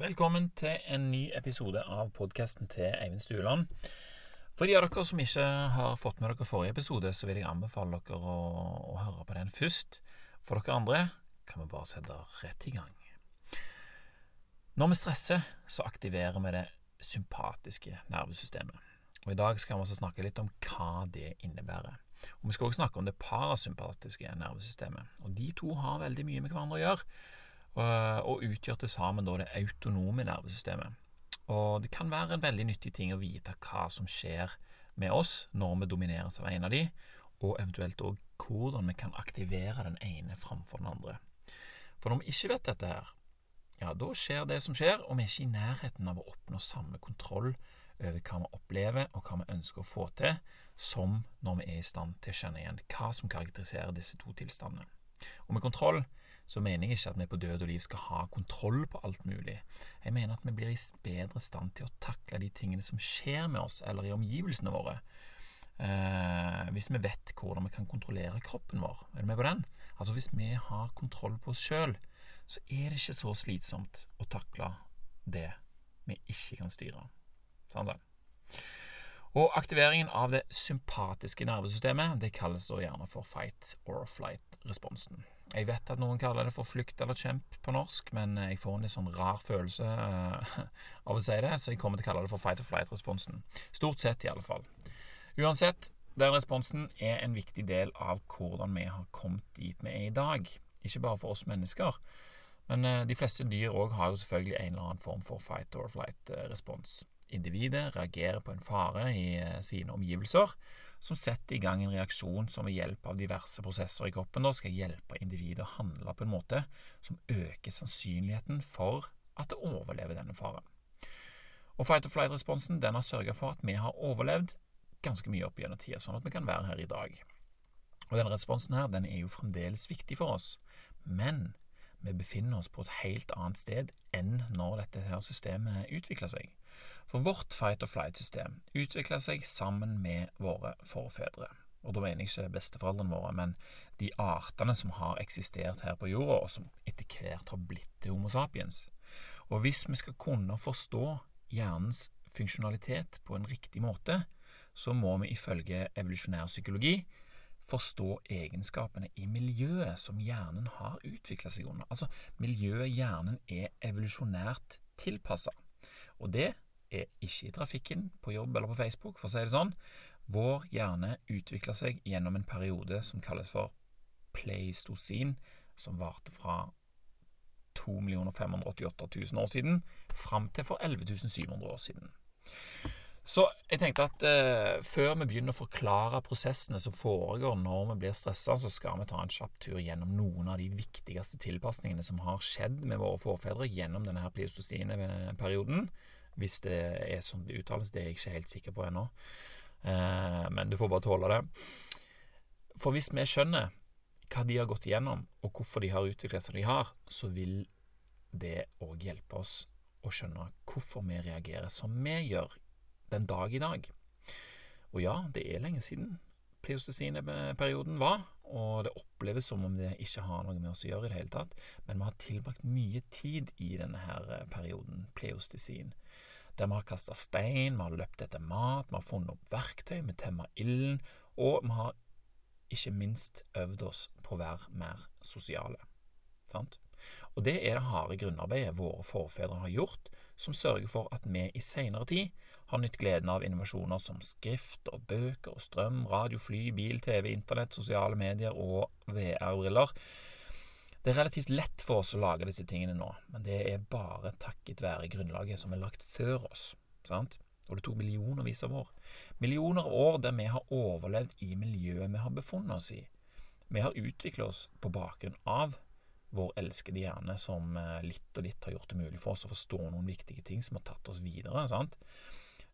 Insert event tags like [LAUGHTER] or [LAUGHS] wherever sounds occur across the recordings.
Velkommen til en ny episode av podkasten til Eivind Stueland. For de av dere som ikke har fått med dere forrige episode, så vil jeg anbefale dere å, å høre på den først. For dere andre kan vi bare sette rett i gang. Når vi stresser, så aktiverer vi det sympatiske nervesystemet. Og I dag skal vi også snakke litt om hva det innebærer. Og Vi skal også snakke om det parasympatiske nervesystemet. Og De to har veldig mye med hverandre å gjøre og utgjør til sammen da det autonome nervesystemet. Og det kan være en veldig nyttig ting å vite hva som skjer med oss når vi domineres av en av de, og eventuelt òg hvordan vi kan aktivere den ene framfor den andre. For når vi ikke vet dette her, ja, da skjer det som skjer, og vi er ikke i nærheten av å oppnå samme kontroll over hva vi opplever og hva vi ønsker å få til, som når vi er i stand til å kjenne igjen hva som karakteriserer disse to tilstandene. Og med kontroll så mener jeg ikke at vi på død og liv skal ha kontroll på alt mulig. Jeg mener at vi blir i bedre stand til å takle de tingene som skjer med oss eller i omgivelsene våre. Eh, hvis vi vet hvordan vi kan kontrollere kroppen vår. Er du med på den? Altså Hvis vi har kontroll på oss sjøl, så er det ikke så slitsomt å takle det vi ikke kan styre. Sånn. Og aktiveringen av det sympatiske nervesystemet det kalles gjerne for fight or flight-responsen. Jeg vet at noen kaller det for flukt eller kjemp på norsk, men jeg får en litt sånn rar følelse uh, [LAUGHS] av å si det, så jeg kommer til å kalle det for fight or flight-responsen. Stort sett, i alle fall. Uansett, den responsen er en viktig del av hvordan vi har kommet dit vi er i dag. Ikke bare for oss mennesker, men uh, de fleste dyr òg har jo selvfølgelig en eller annen form for fight or flight-respons. Individet reagerer på en fare i uh, sine omgivelser som setter i gang en reaksjon som ved hjelp av diverse prosesser i kroppen da, skal hjelpe individet å handle på en måte som øker sannsynligheten for at det overlever denne faren. Og Fight or flight-responsen den har sørga for at vi har overlevd ganske mye opp gjennom tida, sånn at vi kan være her i dag. Og Denne responsen her, den er jo fremdeles viktig for oss, men vi befinner oss på et helt annet sted enn når dette her systemet utvikler seg. For vårt fight or flight-system utvikla seg sammen med våre forfedre. Og da mener jeg ikke besteforeldrene våre, men de artene som har eksistert her på jorda, og som etter hvert har blitt til Homo sapiens. Og hvis vi skal kunne forstå hjernens funksjonalitet på en riktig måte, så må vi ifølge evolusjonær psykologi forstå egenskapene i miljøet som hjernen har utvikla seg under. Altså miljøet hjernen er evolusjonært tilpassa. Og det er ikke i trafikken, på jobb eller på Facebook, for å si det sånn. Vår hjerne utvikla seg gjennom en periode som kalles for pleistosin, som varte fra 2 588 000 år siden fram til for 11 700 år siden. Så jeg tenkte at eh, før vi begynner å forklare prosessene som foregår når vi blir stressa, så skal vi ta en kjapp tur gjennom noen av de viktigste tilpasningene som har skjedd med våre forfedre gjennom denne her pleistosine-perioden. Hvis det er sånn det uttales, det er jeg ikke helt sikker på ennå. Eh, men du får bare tåle det. For hvis vi skjønner hva de har gått igjennom, og hvorfor de har utviklet seg som de har, så vil det òg hjelpe oss å skjønne hvorfor vi reagerer som vi gjør den dag i dag. Og ja, det er lenge siden pleistocene-perioden var, og det oppleves som om det ikke har noe med oss å gjøre i det hele tatt, men vi har tilbrakt mye tid i denne her perioden, pleostesin, der vi har kasta stein, vi har løpt etter mat, vi har funnet opp verktøy, vi temmer ilden, og vi har ikke minst øvd oss på å være mer sosiale. Sant? Og det er det harde grunnarbeidet våre forfedre har gjort, som sørger for at vi i seinere tid har nytt gleden av innovasjoner som skrift og bøker og strøm, radio, fly, bil, TV, internett, sosiale medier og VR-briller det er relativt lett for oss å lage disse tingene nå, men det er bare takket være grunnlaget som er lagt før oss. sant? Og det tok millionervis av år. Millioner av år der vi har overlevd i miljøet vi har befunnet oss i. Vi har utviklet oss på bakgrunn av vår elskede hjerne, som eh, litt og litt har gjort det mulig for oss å forstå noen viktige ting som har tatt oss videre. sant?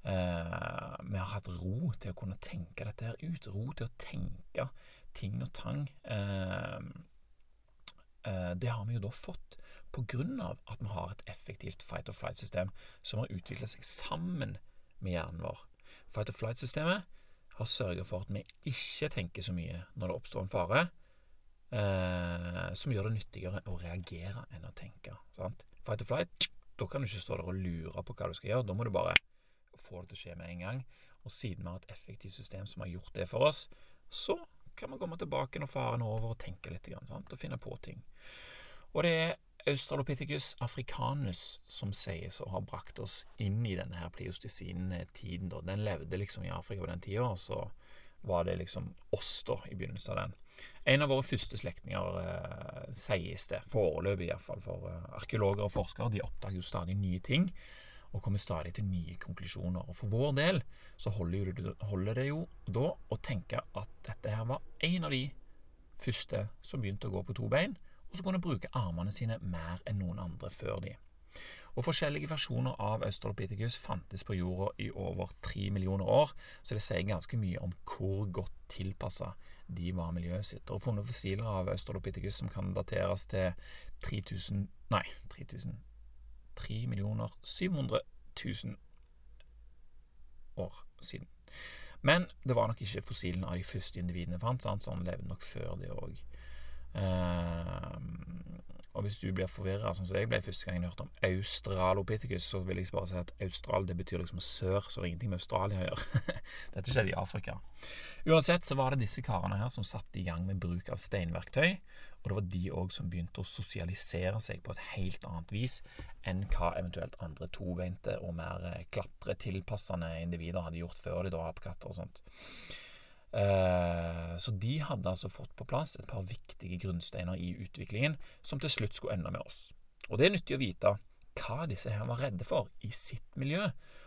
Eh, vi har hatt ro til å kunne tenke dette her ut. Ro til å tenke ting og tang. Eh, Eh, det har vi jo da fått av at vi har et effektivt fight or flight-system som har utviklet seg sammen med hjernen vår. Fight or flight-systemet har sørget for at vi ikke tenker så mye når det oppstår en fare, eh, som gjør det nyttigere å reagere enn å tenke. Sant? Fight or flight Da kan du ikke stå der og lure på hva du skal gjøre. Da må du bare få det til å skje med en gang. Og siden vi har et effektivt system som har gjort det for oss, så kan vi komme tilbake når faren er over og tenke litt sant? og finne på ting. Og det er Australopithecus africanus som sies å ha brakt oss inn i denne her pleistocene-tiden. Den levde liksom i Afrika på den tida, og så var det liksom oss da i begynnelsen av den. En av våre første slektninger, eh, sies det, foreløpig iallfall, for eh, arkeologer og forskere de oppdager jo stadig nye ting og kommer stadig til nye konklusjoner. Og For vår del så holder, det, holder det jo da å tenke at dette her var en av de første som begynte å gå på to bein, og som kunne bruke armene sine mer enn noen andre før de. Og Forskjellige versjoner av Australopithecus fantes på jorda i over tre millioner år, så det sier ganske mye om hvor godt tilpassa de var miljøet sitt. Og funnet fossiler av Australopithecus som kan dateres til 3000 Nei, 3000 3 700 000 år siden. Men det var nok ikke fossilene av de første individene fant, sant? så han levde nok før det òg. Og hvis du blir forvirra, sånn som jeg ble første gang jeg hørte om australopithecus, så vil jeg bare si at austral det betyr liksom sør, så det er ingenting med Australia å gjøre. [LAUGHS] Dette skjedde i Afrika. Uansett så var det disse karene her som satte i gang med bruk av steinverktøy, og det var de òg som begynte å sosialisere seg på et helt annet vis enn hva eventuelt andre tobeinte og mer eh, klatretilpassende individer hadde gjort før de da apekatter og sånt. Eh, så de hadde altså fått på plass et par viktige grunnsteiner i utviklingen, som til slutt skulle ende med oss. Og det er nyttig å vite hva disse her var redde for i sitt miljø,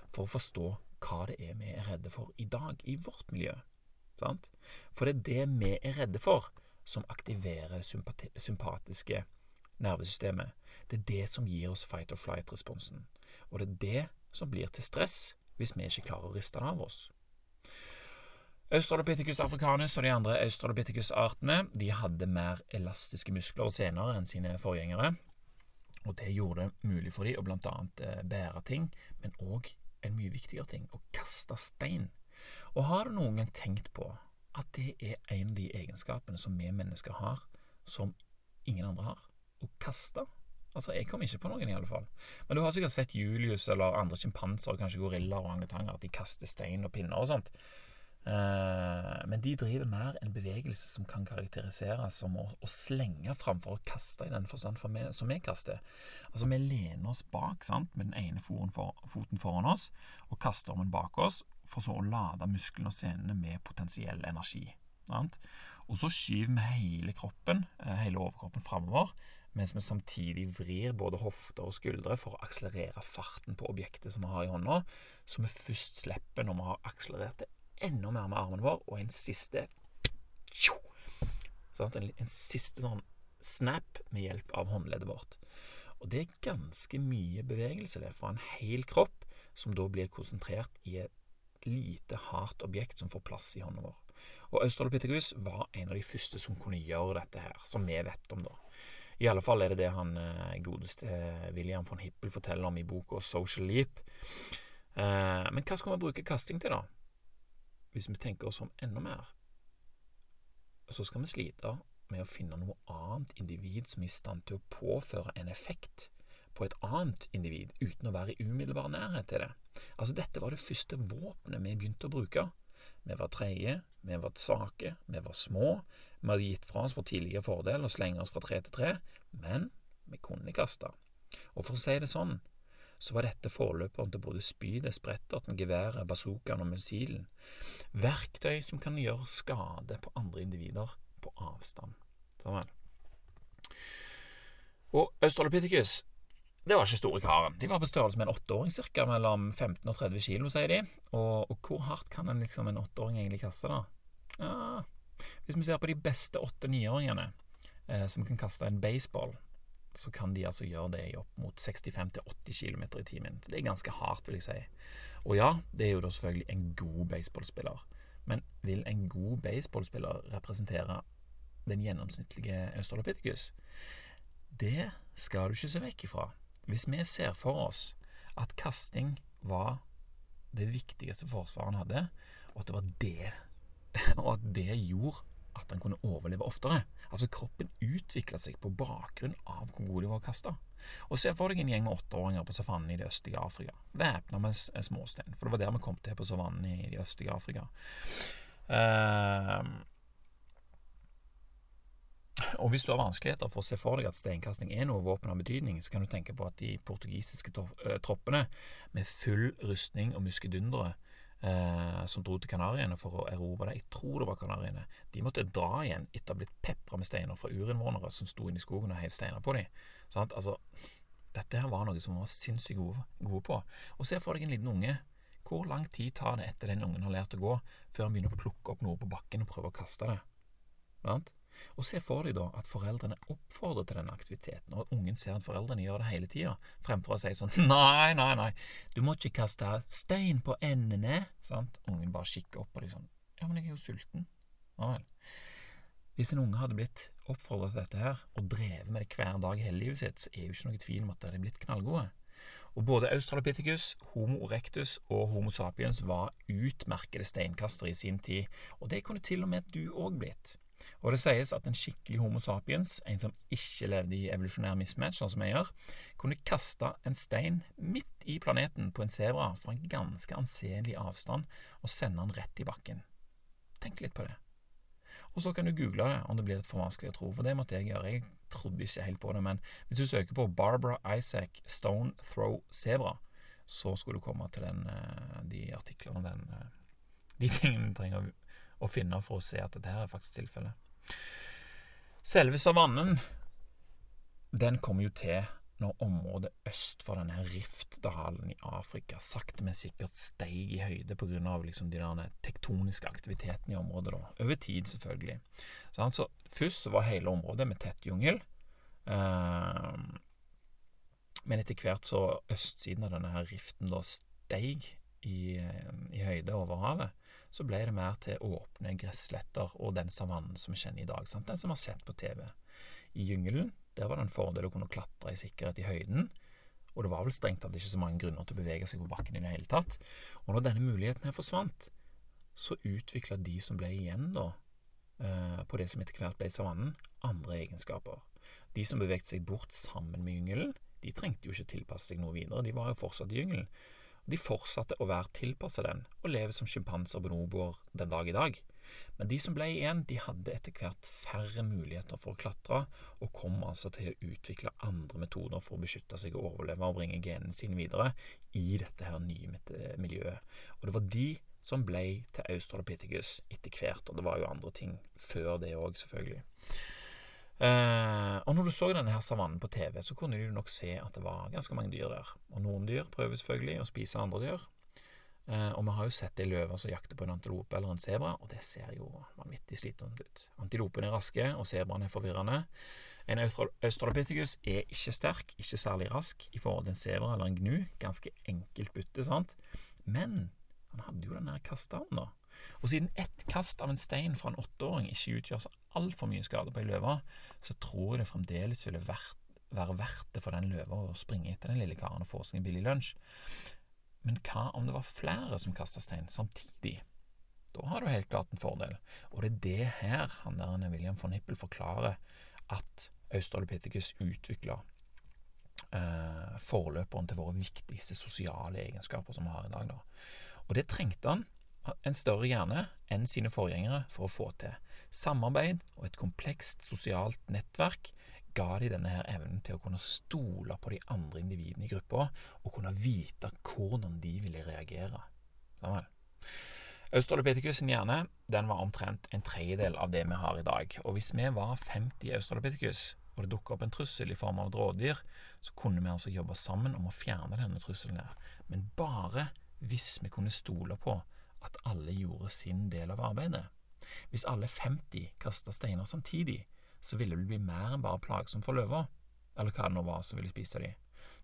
for å forstå hva det er vi er redde for i dag, i vårt miljø. Sant? For det er det vi er redde for, som aktiverer det sympatiske nervesystemet. Det er det som gir oss fight or flight-responsen. Og det er det som blir til stress hvis vi ikke klarer å riste det av oss. Australopithecus africanus og de andre australopithecus-artene de hadde mer elastiske muskler og sener enn sine forgjengere, og det gjorde det mulig for dem å blant annet eh, bære ting, men òg en mye viktigere ting å kaste stein. Og har du noen gang tenkt på at det er en av de egenskapene som vi mennesker har, som ingen andre har? Å kaste? Altså, Jeg kom ikke på noen, i alle fall. Men du har sikkert sett Julius eller andre sjimpanser, kanskje gorillaer og orangutanger, at de kaster stein og pinner og sånt. Eh, men de driver mer en bevegelse som kan karakteriseres som å, å slenge framfor å kaste, i den forstand for meg, som vi kaster. Altså, vi lener oss bak sant, med den ene for, foten foran oss og kaster armen bak oss, for så å lade musklene og senene med potensiell energi. Sant? Og så skyver vi hele kroppen, eh, hele overkroppen framover, mens vi samtidig vrir både hofter og skuldre for å akselerere farten på objektet som vi har i hånda, så vi først slipper når vi har akselerert det enda mer med armen vår, og en siste en, en, siste sånn snap med hjelp av håndleddet vårt. Og det er ganske mye bevegelse, det, fra en hel kropp, som da blir konsentrert i et lite, hardt objekt som får plass i hånda vår. Og Australopithecus var en av de første som kunne gjøre dette her, som vi vet om, da. I alle fall er det det han eh, godeste eh, William von Hippel forteller om i boka Social Leap. Eh, men hva skal vi bruke kasting til, da? Hvis vi tenker oss om enda mer, så skal vi slite med å finne noe annet individ som er i stand til å påføre en effekt på et annet individ uten å være i umiddelbar nærhet til det. Altså, dette var det første våpenet vi begynte å bruke. Vi var treige, vi var svake, vi var små, vi hadde gitt fra oss vår tidligere fordel og slenge oss fra tre til tre, men vi kunne kaste. Og for å si det sånn, så var dette forløperen til både spydet, spretterten, geværet, bazookaen og missilen. Verktøy som kan gjøre skade på andre individer på avstand. Sånn. Og Australopithecus det var ikke store karen. De var på størrelse med en åtteåring, ca. mellom 15 og 30 kilo, sier de. Og, og hvor hardt kan en, liksom, en åtteåring egentlig kaste, da? Ja, hvis vi ser på de beste åtte-niåringene eh, som kan kaste en baseball, så kan de altså gjøre det i opp mot 65-80 km i timen. Det er ganske hardt, vil jeg si. Og ja, det er jo da selvfølgelig en god baseballspiller. Men vil en god baseballspiller representere den gjennomsnittlige australopithecus? Det skal du ikke se vekk ifra. Hvis vi ser for oss at kasting var det viktigste forsvaret han hadde, og at det var det [LAUGHS] og at det gjorde at han kunne overleve oftere. Altså kroppen utvikla seg på bakgrunn av hvor god de var kasta. Og Se for deg en gjeng med åtteåringer på savannen i det østlige Afrika, væpna med småstein, for det var der vi kom til på savannen i det østlige Afrika. Uh, og Hvis du har vanskeligheter for å se for deg at steinkasting er noe våpen av betydning, så kan du tenke på at de portugisiske troppene med full rustning og muskedundere eh, som dro til Kanariøyene for å erobre det, jeg tror det var Kanariøyene, de måtte dra igjen etter å ha blitt pepra med steiner fra urinnvånere som sto inne i skogen og heiv steiner på dem. Sånn altså, dette her var noe som var sinnssykt gode, gode på. Og se for deg en liten unge. Hvor lang tid tar det etter den ungen har lært å gå, før han begynner å plukke opp noe på bakken og prøve å kaste det? Sant? Og se for deg da at foreldrene oppfordrer til denne aktiviteten, og at ungen ser at foreldrene gjør det hele tida, fremfor å si sånn [LAUGHS] Nei, nei, nei, du må ikke kaste stein på endene. Sant? Ungen bare kikker opp på deg sånn Ja, men jeg er jo sulten. Ja vel. Hvis en unge hadde blitt oppfordret til dette her, og drevet med det hver dag i hele livet sitt, så er jo ikke noe tvil om at de hadde blitt knallgode. Og både Australopithecus, Homo erectus og Homo sapiens var utmerkede steinkastere i sin tid, og det kunne til og med du òg blitt. Og det sies at en skikkelig Homo sapiens, en som ikke levde i evolusjonær mismatch, sånn som jeg gjør, kunne kaste en stein midt i planeten på en sebra fra en ganske anselig avstand og sende den rett i bakken. Tenk litt på det. Og så kan du google det om det blir litt for vanskelig å tro, for det måtte jeg gjøre. Jeg trodde ikke helt på det, men hvis du søker på Barbara Isaac Stone Throw Zebra, så skulle du komme til den, eh, de artiklene og eh, de tingene du trenger å finne for å se at dette her er faktisk tilfellet. Selve savannen den kommer jo til når området øst for denne Riftdalen i Afrika sakte, men sikkert steig i høyde av liksom de der tektoniske aktivitetene i området. da, Over tid, selvfølgelig. Så altså, Først var hele området med tett jungel. Eh, men etter hvert så østsiden av denne her riften da steig i, i høyde over havet, så ble det mer til åpne gressletter og den savannen som vi kjenner i dag. Sant? Den som har sett på TV. I jungelen der var det en fordel å kunne klatre i sikkerhet i høyden, og det var vel strengt tatt ikke så mange grunner til å bevege seg på bakken i det hele tatt. Og når denne muligheten her forsvant, så utvikla de som ble igjen da, eh, på det som etter hvert ble savannen, andre egenskaper. De som bevegde seg bort sammen med jungelen, de trengte jo ikke tilpasse seg noe videre, de var jo fortsatt i jungelen. De fortsatte å være tilpasset den, og leve som sjimpanser og bonoboer den dag i dag. Men de som ble igjen, de hadde etter hvert færre muligheter for å klatre, og kom altså til å utvikle andre metoder for å beskytte seg og overleve og bringe genene sine videre i dette her nye miljøet. Og det var de som ble til Australopithecus etter hvert, og det var jo andre ting før det òg, selvfølgelig. Uh, og når du så denne her savannen på TV, så kunne du nok se at det var ganske mange dyr der. Og noen dyr prøver selvfølgelig å spise andre dyr. Uh, og vi har jo sett ei løve som jakter på en antilope eller en sebra, og det ser jo vanvittig slitsomt ut. Antilopen er raske, og sebraen er forvirrende. En australopithecus er ikke sterk, ikke særlig rask i forhold til en sebra eller en gnu. Ganske enkelt bytte, sant? Men han hadde jo den der kastehavnen, da. Og siden ett kast av en stein fra en åtteåring ikke utgjør så altfor mye skade på ei løve, så tror jeg det fremdeles ville vært, være verdt det for den løva å springe etter den lille karen og få seg en billig lunsj. Men hva om det var flere som kasta stein samtidig? Da har du helt klart en fordel, og det er det her han der William von Hippel forklarer at Australopithecus utvikla eh, forløperen til våre viktigste sosiale egenskaper som vi har i dag. Da. Og det trengte han en større hjerne enn sine forgjengere for å få til. Samarbeid og et komplekst sosialt nettverk ga de denne her evnen til å kunne stole på de andre individene i gruppa og kunne vite hvordan de ville reagere. Ja Australopithecus hjerne den var omtrent en tredjedel av det vi har i dag. Og hvis vi var 50 australopithecus, og det dukka opp en trussel i form av et rådyr, så kunne vi altså jobbe sammen om å fjerne denne trusselen her. Men bare hvis vi kunne stole på at alle gjorde sin del av arbeidet. Hvis alle 50 kasta steiner samtidig, så ville det bli mer enn bare plagsomt for løva, eller hva det nå var som ville spise de.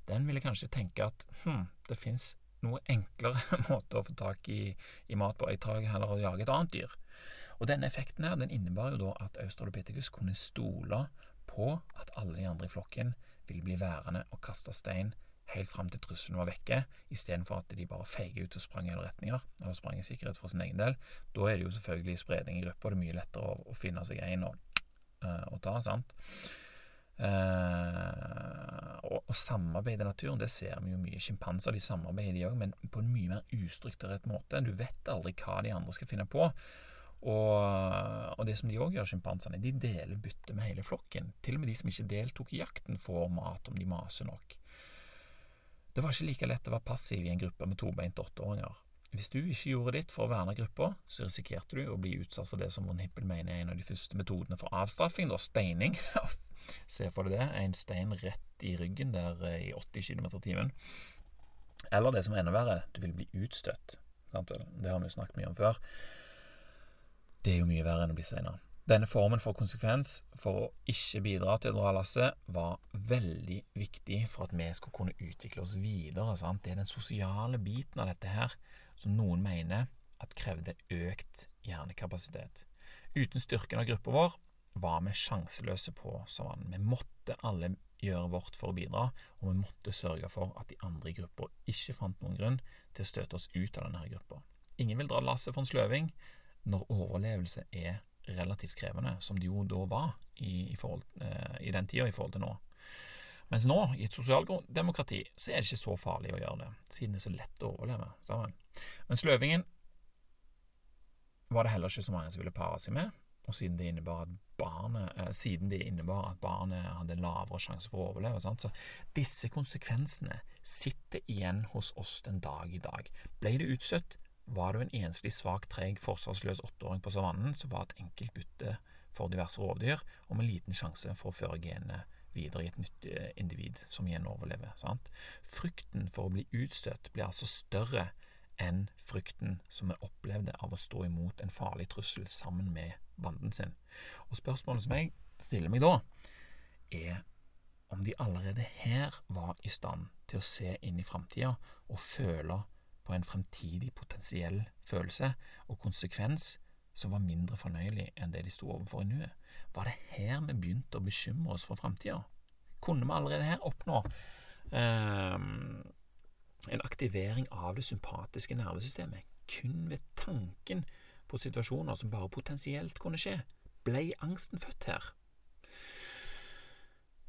Den ville kanskje tenke at hm, det fins noe enklere [LAUGHS] måte å få tak i, i mat på, jeg tar heller å jage et annet dyr. Og denne effekten her, den innebar jo da at Australopithecus kunne stole på at alle de andre i flokken ville bli værende og kaste stein helt fram til trusselen var vekke, istedenfor at de bare feiger ut og sprang i alle retninger, eller sprang i sikkerhet for sin egen del. Da er det jo selvfølgelig spredning i grupper, det er mye lettere å, å finne seg en og, uh, å ta, sant. Uh, og, og samarbeide i naturen, det ser vi jo mye. Sjimpanser de samarbeider, de òg, men på en mye mer ustrukturert måte. Du vet aldri hva de andre skal finne på. Og, og, det som de òg gjør, sjimpansene, de deler bytte med hele flokken. Til og med de som ikke deltok i jakten, får mat om de maser nok. Det var ikke like lett å være passiv i en gruppe med tobeinte åtteåringer. Hvis du ikke gjorde ditt for å verne gruppa, så risikerte du å bli utsatt for det som von Hippel mener er en av de første metodene for avstraffing, da steining. [LAUGHS] Se for deg det, en stein rett i ryggen der eh, i 80 km i timen. Eller det som er enda verre, du vil bli utstøtt. Det har vi jo snakket mye om før. Det er jo mye verre enn å bli steina. Denne formen for konsekvens for å ikke bidra til å dra lasset var veldig viktig for at vi skulle kunne utvikle oss videre. Sant? Det er den sosiale biten av dette her som noen mener at krevde økt hjernekapasitet. Uten styrken av gruppa vår var vi sjanseløse på savannen. Vi måtte alle gjøre vårt for å bidra, og vi måtte sørge for at de andre i gruppa ikke fant noen grunn til å støte oss ut av denne gruppa. Ingen vil dra lasset for en sløving, når overlevelse er relativt krevende, som det jo da var i, i, forhold, eh, i den tida i forhold til nå. Mens nå, i et sosialdemokrati, så er det ikke så farlig å gjøre det, siden det er så lett å overleve. Sammen. Men sløvingen var det heller ikke så mange som ville pare seg med, og siden det innebar at barnet, eh, siden det innebar at barnet hadde lavere sjanse for å overleve. Sant? Så disse konsekvensene sitter igjen hos oss den dag i dag. Ble det utstøtt, var du en enslig, svak, treg, forsvarsløs åtteåring på savannen, så var et enkelt bytte for diverse rovdyr, og med liten sjanse for å føre genene videre i et nytt eh, individ som igjen overlever. Sant? Frykten for å bli utstøtt blir altså større enn frykten som vi opplevde av å stå imot en farlig trussel sammen med banden sin. Og spørsmålet som jeg stiller meg da, er om de allerede her var i stand til å se inn i framtida og føle på en fremtidig potensiell følelse og konsekvens som var mindre fornøyelig enn det de sto overfor i nuet? Var det her vi begynte å bekymre oss for framtida? Kunne vi allerede her oppnå eh, en aktivering av det sympatiske nervesystemet kun ved tanken på situasjoner som bare potensielt kunne skje? Ble angsten født her?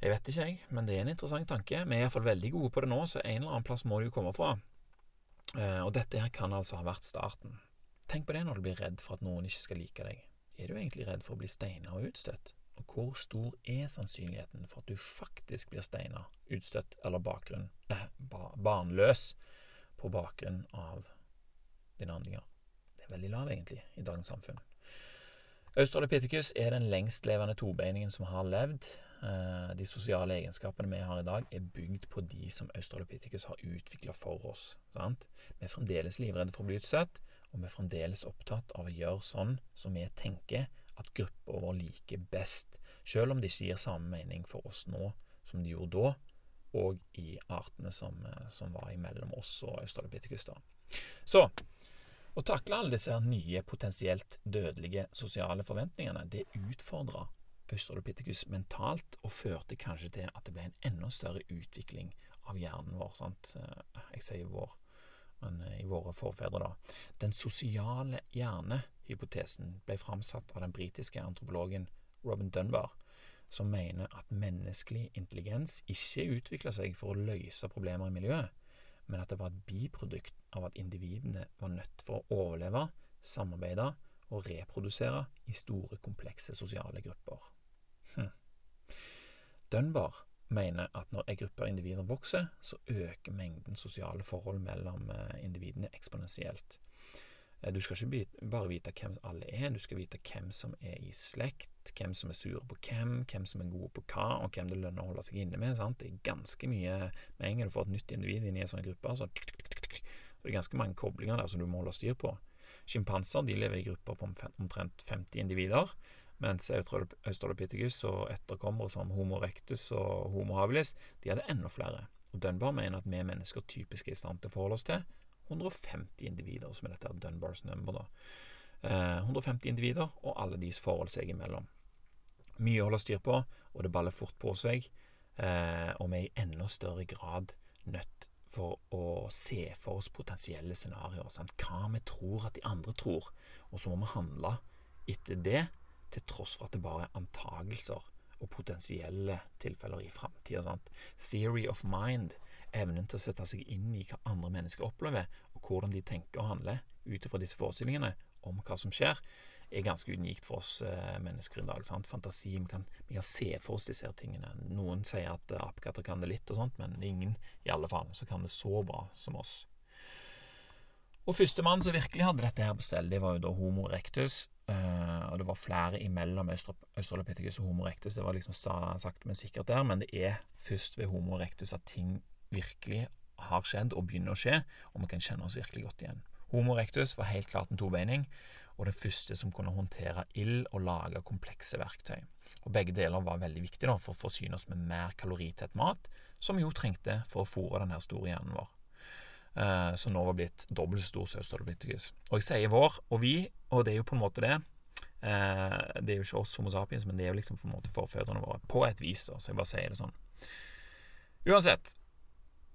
Jeg vet ikke, jeg, men det er en interessant tanke. Vi er iallfall veldig gode på det nå, så en eller annen plass må det jo komme fra. Eh, og dette her kan altså ha vært starten. Tenk på det når du blir redd for at noen ikke skal like deg. Er du egentlig redd for å bli steina og utstøtt? Og hvor stor er sannsynligheten for at du faktisk blir steina, utstøtt eller bakgrunn, [CLEARS THROAT] eh, barnløs på bakgrunn av dine handlinger? Det er veldig lav, egentlig, i dagens samfunn. Australopithecus er den lengstlevende tobeiningen som har levd. Eh, de sosiale egenskapene vi har i dag, er bygd på de som Australopithecus har utvikla for oss. Sant? Vi er fremdeles livredde for å bli utsatt, og vi er fremdeles opptatt av å gjøre sånn som vi tenker at gruppa vår liker best, selv om det ikke gir samme mening for oss nå som de gjorde da, og i artene som, eh, som var imellom oss og Australopithecus. da. Så å takle alle disse nye, potensielt dødelige sosiale forventningene, det utfordra Australopithecus mentalt, og førte kanskje til at det ble en enda større utvikling av hjernen vår. Sant? Eh, jeg sier vår, men eh, i våre forfedre, da. Den sosiale hjernehypotesen ble framsatt av den britiske antropologen Robin Dunbar, som mener at menneskelig intelligens ikke utvikla seg for å løse problemer i miljøet, men at det var et biprodukt av at individene var nødt for å overleve, samarbeide og reprodusere i store, komplekse sosiale grupper. Hm. Dunbar mener at når en gruppe av individer vokser, så øker mengden sosiale forhold mellom eh, individene eksponentielt. Eh, du skal ikke bare vite hvem alle er, du skal vite hvem som er i slekt, hvem som er sure på hvem, hvem som er gode på hva, og hvem det lønner å holde seg inne med. Sant? Det er ganske mye Med en gang du får et nytt individ inn i en sånn gruppe, så, det er ganske mange koblinger der som du må holde styr på. Sjimpanser lever i grupper på omtrent 50 individer, mens Australopithecus og etterkommere som Homo erectus og Homo habilis de hadde enda flere. Og Dunbar mener at vi mennesker typisk er i stand til å forholde oss til 150 individer, som er dette Dunbars nummer. da. Eh, 150 individer, og alle deres forhold seg imellom. Mye å holde styr på, og det baller fort på seg, eh, og vi er i enda større grad nødt for å se for oss potensielle scenarioer. Hva vi tror at de andre tror. Og så må vi handle etter det, til tross for at det bare er antagelser og potensielle tilfeller i framtida. Theory of mind, evnen til å sette seg inn i hva andre mennesker opplever, og hvordan de tenker og handler ut ifra disse forestillingene om hva som skjer, er ganske unikt for oss eh, mennesker i dag. Sant? Fantasi, vi kan, vi kan, se for oss disse tingene. Noen sier at eh, apekatter kan det litt og sånt, men ingen i alle fall som kan det så bra som oss. Og Førstemann som virkelig hadde dette her på stell, det var jo da Homo erectus. Uh, og det var flere imellom Australopithecus og Homo erectus. Det var liksom sagt, men sikkert der, men det er først ved Homo erectus at ting virkelig har skjedd og begynner å skje, og vi kan kjenne oss virkelig godt igjen. Homo erectus var helt klart en tobeining, og den første som kunne håndtere ild og lage komplekse verktøy. Og Begge deler var veldig viktig da, for å forsyne oss med mer kaloritett mat, som vi jo trengte for å fòre denne store hjernen vår, eh, som nå var blitt dobbelt så stor som Australopithecus. Og jeg sier vår og vi, og det er jo på en måte det. Eh, det er jo ikke oss Homo sapiens, men det er jo liksom på en måte forfedrene våre, på et vis, da, så jeg bare sier det sånn. Uansett,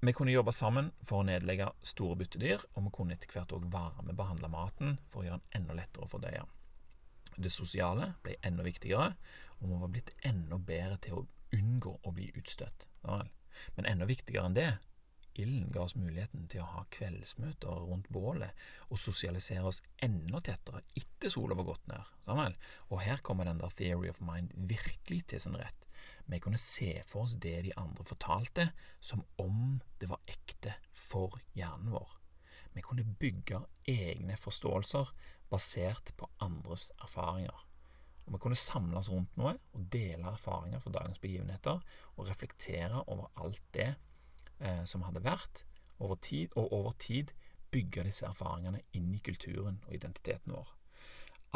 vi kunne jobbe sammen for å nedlegge store byttedyr, og vi kunne etter hvert òg varmebehandle maten for å gjøre den enda lettere å fordøye. Det sosiale ble enda viktigere, og vi var blitt enda bedre til å unngå å bli utstøtt. Men enda viktigere enn det, ilden ga oss muligheten til å ha kveldsmøter rundt bålet og sosialisere oss enda tettere etter sola var gått ned. Og her kommer den der theory of mind virkelig til sin rett. Vi kunne se for oss det de andre fortalte, som om det var ekte for hjernen vår. Vi kunne bygge egne forståelser basert på andres erfaringer. Og Vi kunne samles rundt noe og dele erfaringer fra dagens begivenheter, og reflektere over alt det eh, som hadde vært, over tid, og over tid bygge disse erfaringene inn i kulturen og identiteten vår.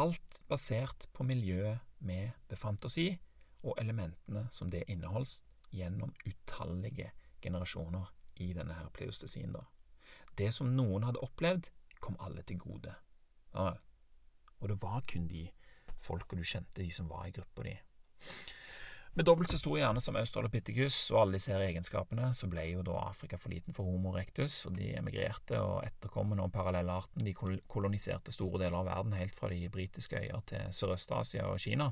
Alt basert på miljøet vi befant oss i, og elementene som det inneholdt, gjennom utallige generasjoner i denne her pleustesien. Det som noen hadde opplevd, kom alle til gode. Ja, og det var kun de folka du kjente, de som var i gruppa di. Med dobbelt så stor hjerne som Australopithecus og alle disse her egenskapene, så ble jo da Afrika for liten for Homo erectus, og de emigrerte, og etterkommerne og parallellarten de koloniserte store deler av verden, helt fra de britiske øyer til Sørøst-Asia og Kina.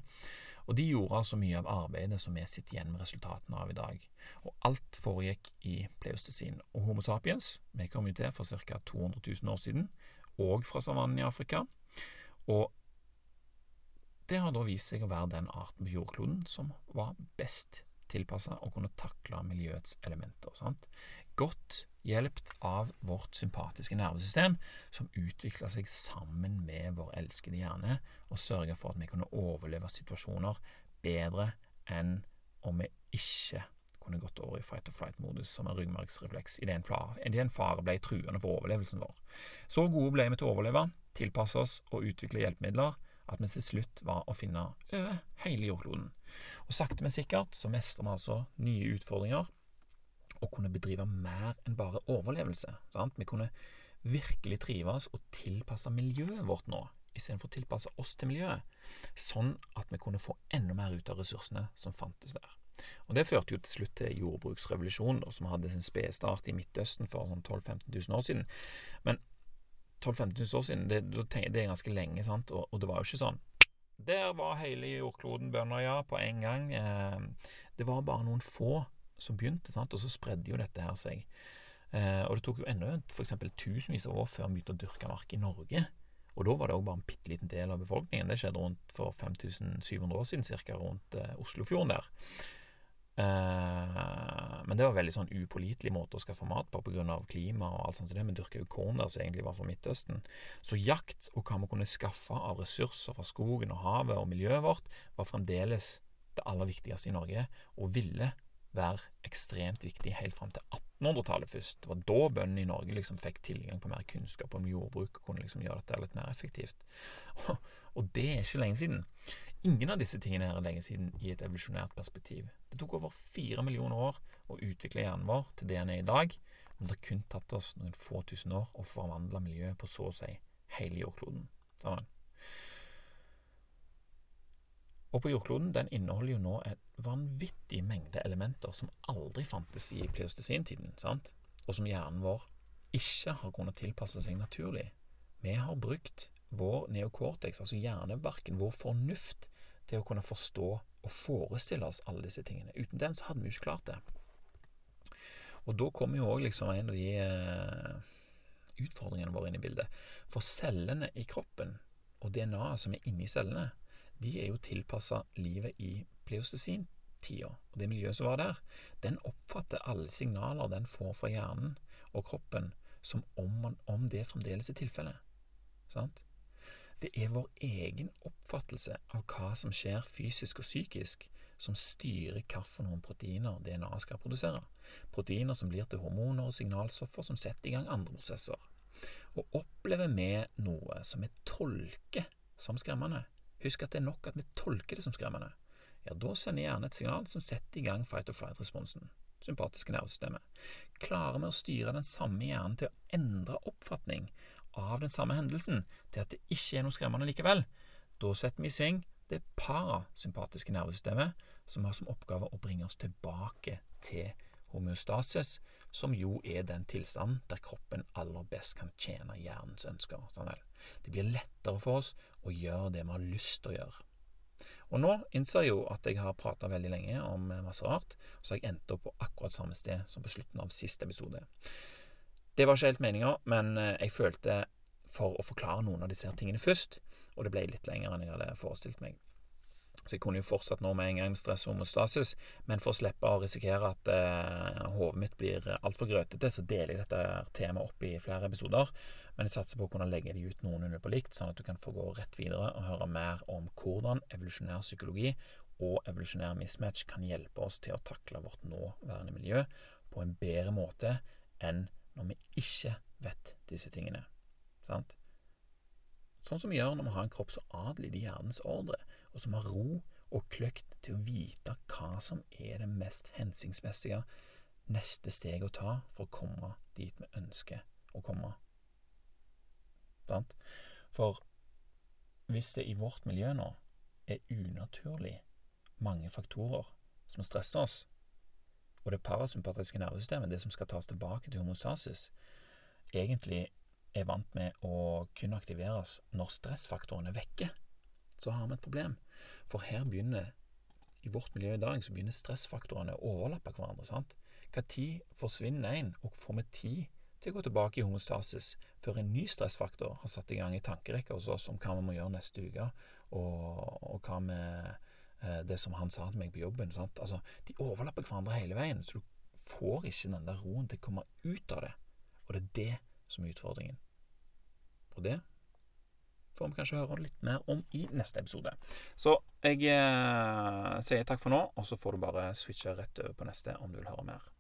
Og de gjorde altså mye av arbeidet som vi sitter igjen med resultatene av i dag. Og alt foregikk i pleostesin. Og Homo sapiens vi kom jo til for ca. 200 000 år siden, og fra savannen i Afrika. Og det har da vist seg å være den arten på jordkloden som var best tilpassa å kunne takle miljøets elementer. Sant? Godt hjulpet av vårt sympatiske nervesystem, som utvikla seg sammen med vår elskede hjerne, og sørga for at vi kunne overleve situasjoner bedre enn om vi ikke kunne gått over i fight or flight-modus som en ryggmargsrefleks idet en, en fare ble truende for overlevelsen vår. Så gode ble vi til å overleve, tilpasse oss og utvikle hjelpemidler at vi til slutt var å finne over hele jordkloden. Og sakte, men sikkert så mestrer vi altså nye utfordringer og kunne bedrive mer enn bare overlevelse. Sant? Vi kunne virkelig trives og tilpasse miljøet vårt nå, istedenfor å tilpasse oss til miljøet, sånn at vi kunne få enda mer ut av ressursene som fantes der. Og Det førte jo til slutt til jordbruksrevolusjonen, som hadde sin spedstart i Midtøsten for sånn 12 000-15 000 år siden. Men 12 000-15 000 år siden, det, det, er ganske lenge, sant, og, og, det var jo ikke sånn Der var hele jordkloden bønder, ja, på en gang. Eh, det var bare noen få som begynte, sant? og så spredde jo dette her seg. Eh, og det tok jo ennå f.eks. tusenvis av år før vi begynte å dyrke mark i Norge. Og da var det òg bare en bitte liten del av befolkningen. Det skjedde rundt for 5700 år siden, ca. rundt eh, Oslofjorden der. Eh, men det var veldig sånn upålitelig måte å skaffe mat på pga. klima og alt sånt. Så det vi dyrka jo korn der som egentlig var fra Midtøsten. Så jakt og hva vi kunne skaffe av ressurser fra skogen og havet og miljøet vårt, var fremdeles det aller viktigste i Norge, og ville være ekstremt viktig helt fram til 1800-tallet først. Det var da bøndene i Norge liksom fikk tilgang på mer kunnskap om jordbruk og kunne liksom gjøre dette litt mer effektivt. [LAUGHS] Og det er ikke lenge siden. Ingen av disse tingene her er lenge siden i et evolusjonært perspektiv. Det tok over fire millioner år å utvikle hjernen vår til det den er i dag, men det har kun tatt oss noen få tusen år å forvandle miljøet på så å si hele jordkloden. Sammen. Og på jordkloden den inneholder jo nå en vanvittig mengde elementer som aldri fantes i pleistocene-tiden. og som hjernen vår ikke har kunnet tilpasse seg naturlig. Vi har brukt vår neocortex, altså hjernebarken, vår fornuft, til å kunne forstå og forestille oss alle disse tingene. Uten den så hadde vi ikke klart det. Og da kommer jo òg liksom en av de eh, utfordringene våre inn i bildet. For cellene i kroppen, og DNA-et som er inni cellene, de er jo tilpassa livet i pleostesin-tida. Og det miljøet som var der, den oppfatter alle signaler den får fra hjernen og kroppen, som om, man, om det fremdeles er tilfellet. Sant? Det er vår egen oppfattelse av hva som skjer fysisk og psykisk, som styrer hvilke proteiner DNA skal produsere. Proteiner som blir til hormoner og signalstoffer som setter i gang andre prosesser. Og opplever vi noe som vi tolker som skremmende, husk at det er nok at vi tolker det som skremmende, ja, da sender hjernen et signal som setter i gang fight or flight-responsen, sympatiske nervesystemet. Klarer vi å styre den samme hjernen til å endre oppfatning av den samme hendelsen til at det ikke er noe skremmende likevel, da setter vi i sving det parasympatiske nervesystemet, som har som oppgave å bringe oss tilbake til homeostasis, som jo er den tilstanden der kroppen aller best kan tjene hjernens ønsker. Sånn det blir lettere for oss å gjøre det vi har lyst til å gjøre. Og nå innser jeg jo at jeg har prata veldig lenge om masse rart, så jeg endte opp på akkurat samme sted som på slutten av siste episode. Det var ikke helt meninga, men eh, jeg følte for å forklare noen av disse tingene først, og det ble litt lenger enn jeg hadde forestilt meg. Så jeg kunne jo fortsatt nå med en gang med stress og homostasis, men for å slippe å risikere at eh, hodet mitt blir altfor grøtete, så deler jeg dette temaet opp i flere episoder. Men jeg satser på å kunne legge de ut noenlunde på likt, sånn at du kan få gå rett videre og høre mer om hvordan evolusjonær psykologi og evolusjonær mismatch kan hjelpe oss til å takle vårt nåværende miljø på en bedre måte enn når vi ikke vet disse tingene. Sant? Sånn som vi gjør når vi har en kropp som adlyder hjernens ordre, og som har ro og kløkt til å vite hva som er det mest hensiktsmessige neste steg å ta for å komme dit vi ønsker å komme. Sant? For hvis det i vårt miljø nå er unaturlig mange faktorer som stresser oss, og det parasympatiske nervesystemet, det som skal tas tilbake til homostasis, egentlig er vant med å kunne aktiveres når stressfaktoren er vekke, så har vi et problem. For her begynner, i vårt miljø i dag, så begynner stressfaktorene å overlappe hverandre. sant? Tid forsvinner en, og får vi tid til å gå tilbake i homostasis før en ny stressfaktor har satt i gang i tankerekka hos oss om hva vi må gjøre neste uke, og, og hva vi det som han sa til meg på jobben. Altså, de overlapper hverandre hele veien, så du får ikke den der roen til å komme ut av det. Og det er det som er utfordringen. Og det får vi kanskje høre litt mer om i neste episode. Så jeg eh, sier takk for nå, og så får du bare switche rett over på neste om du vil høre mer.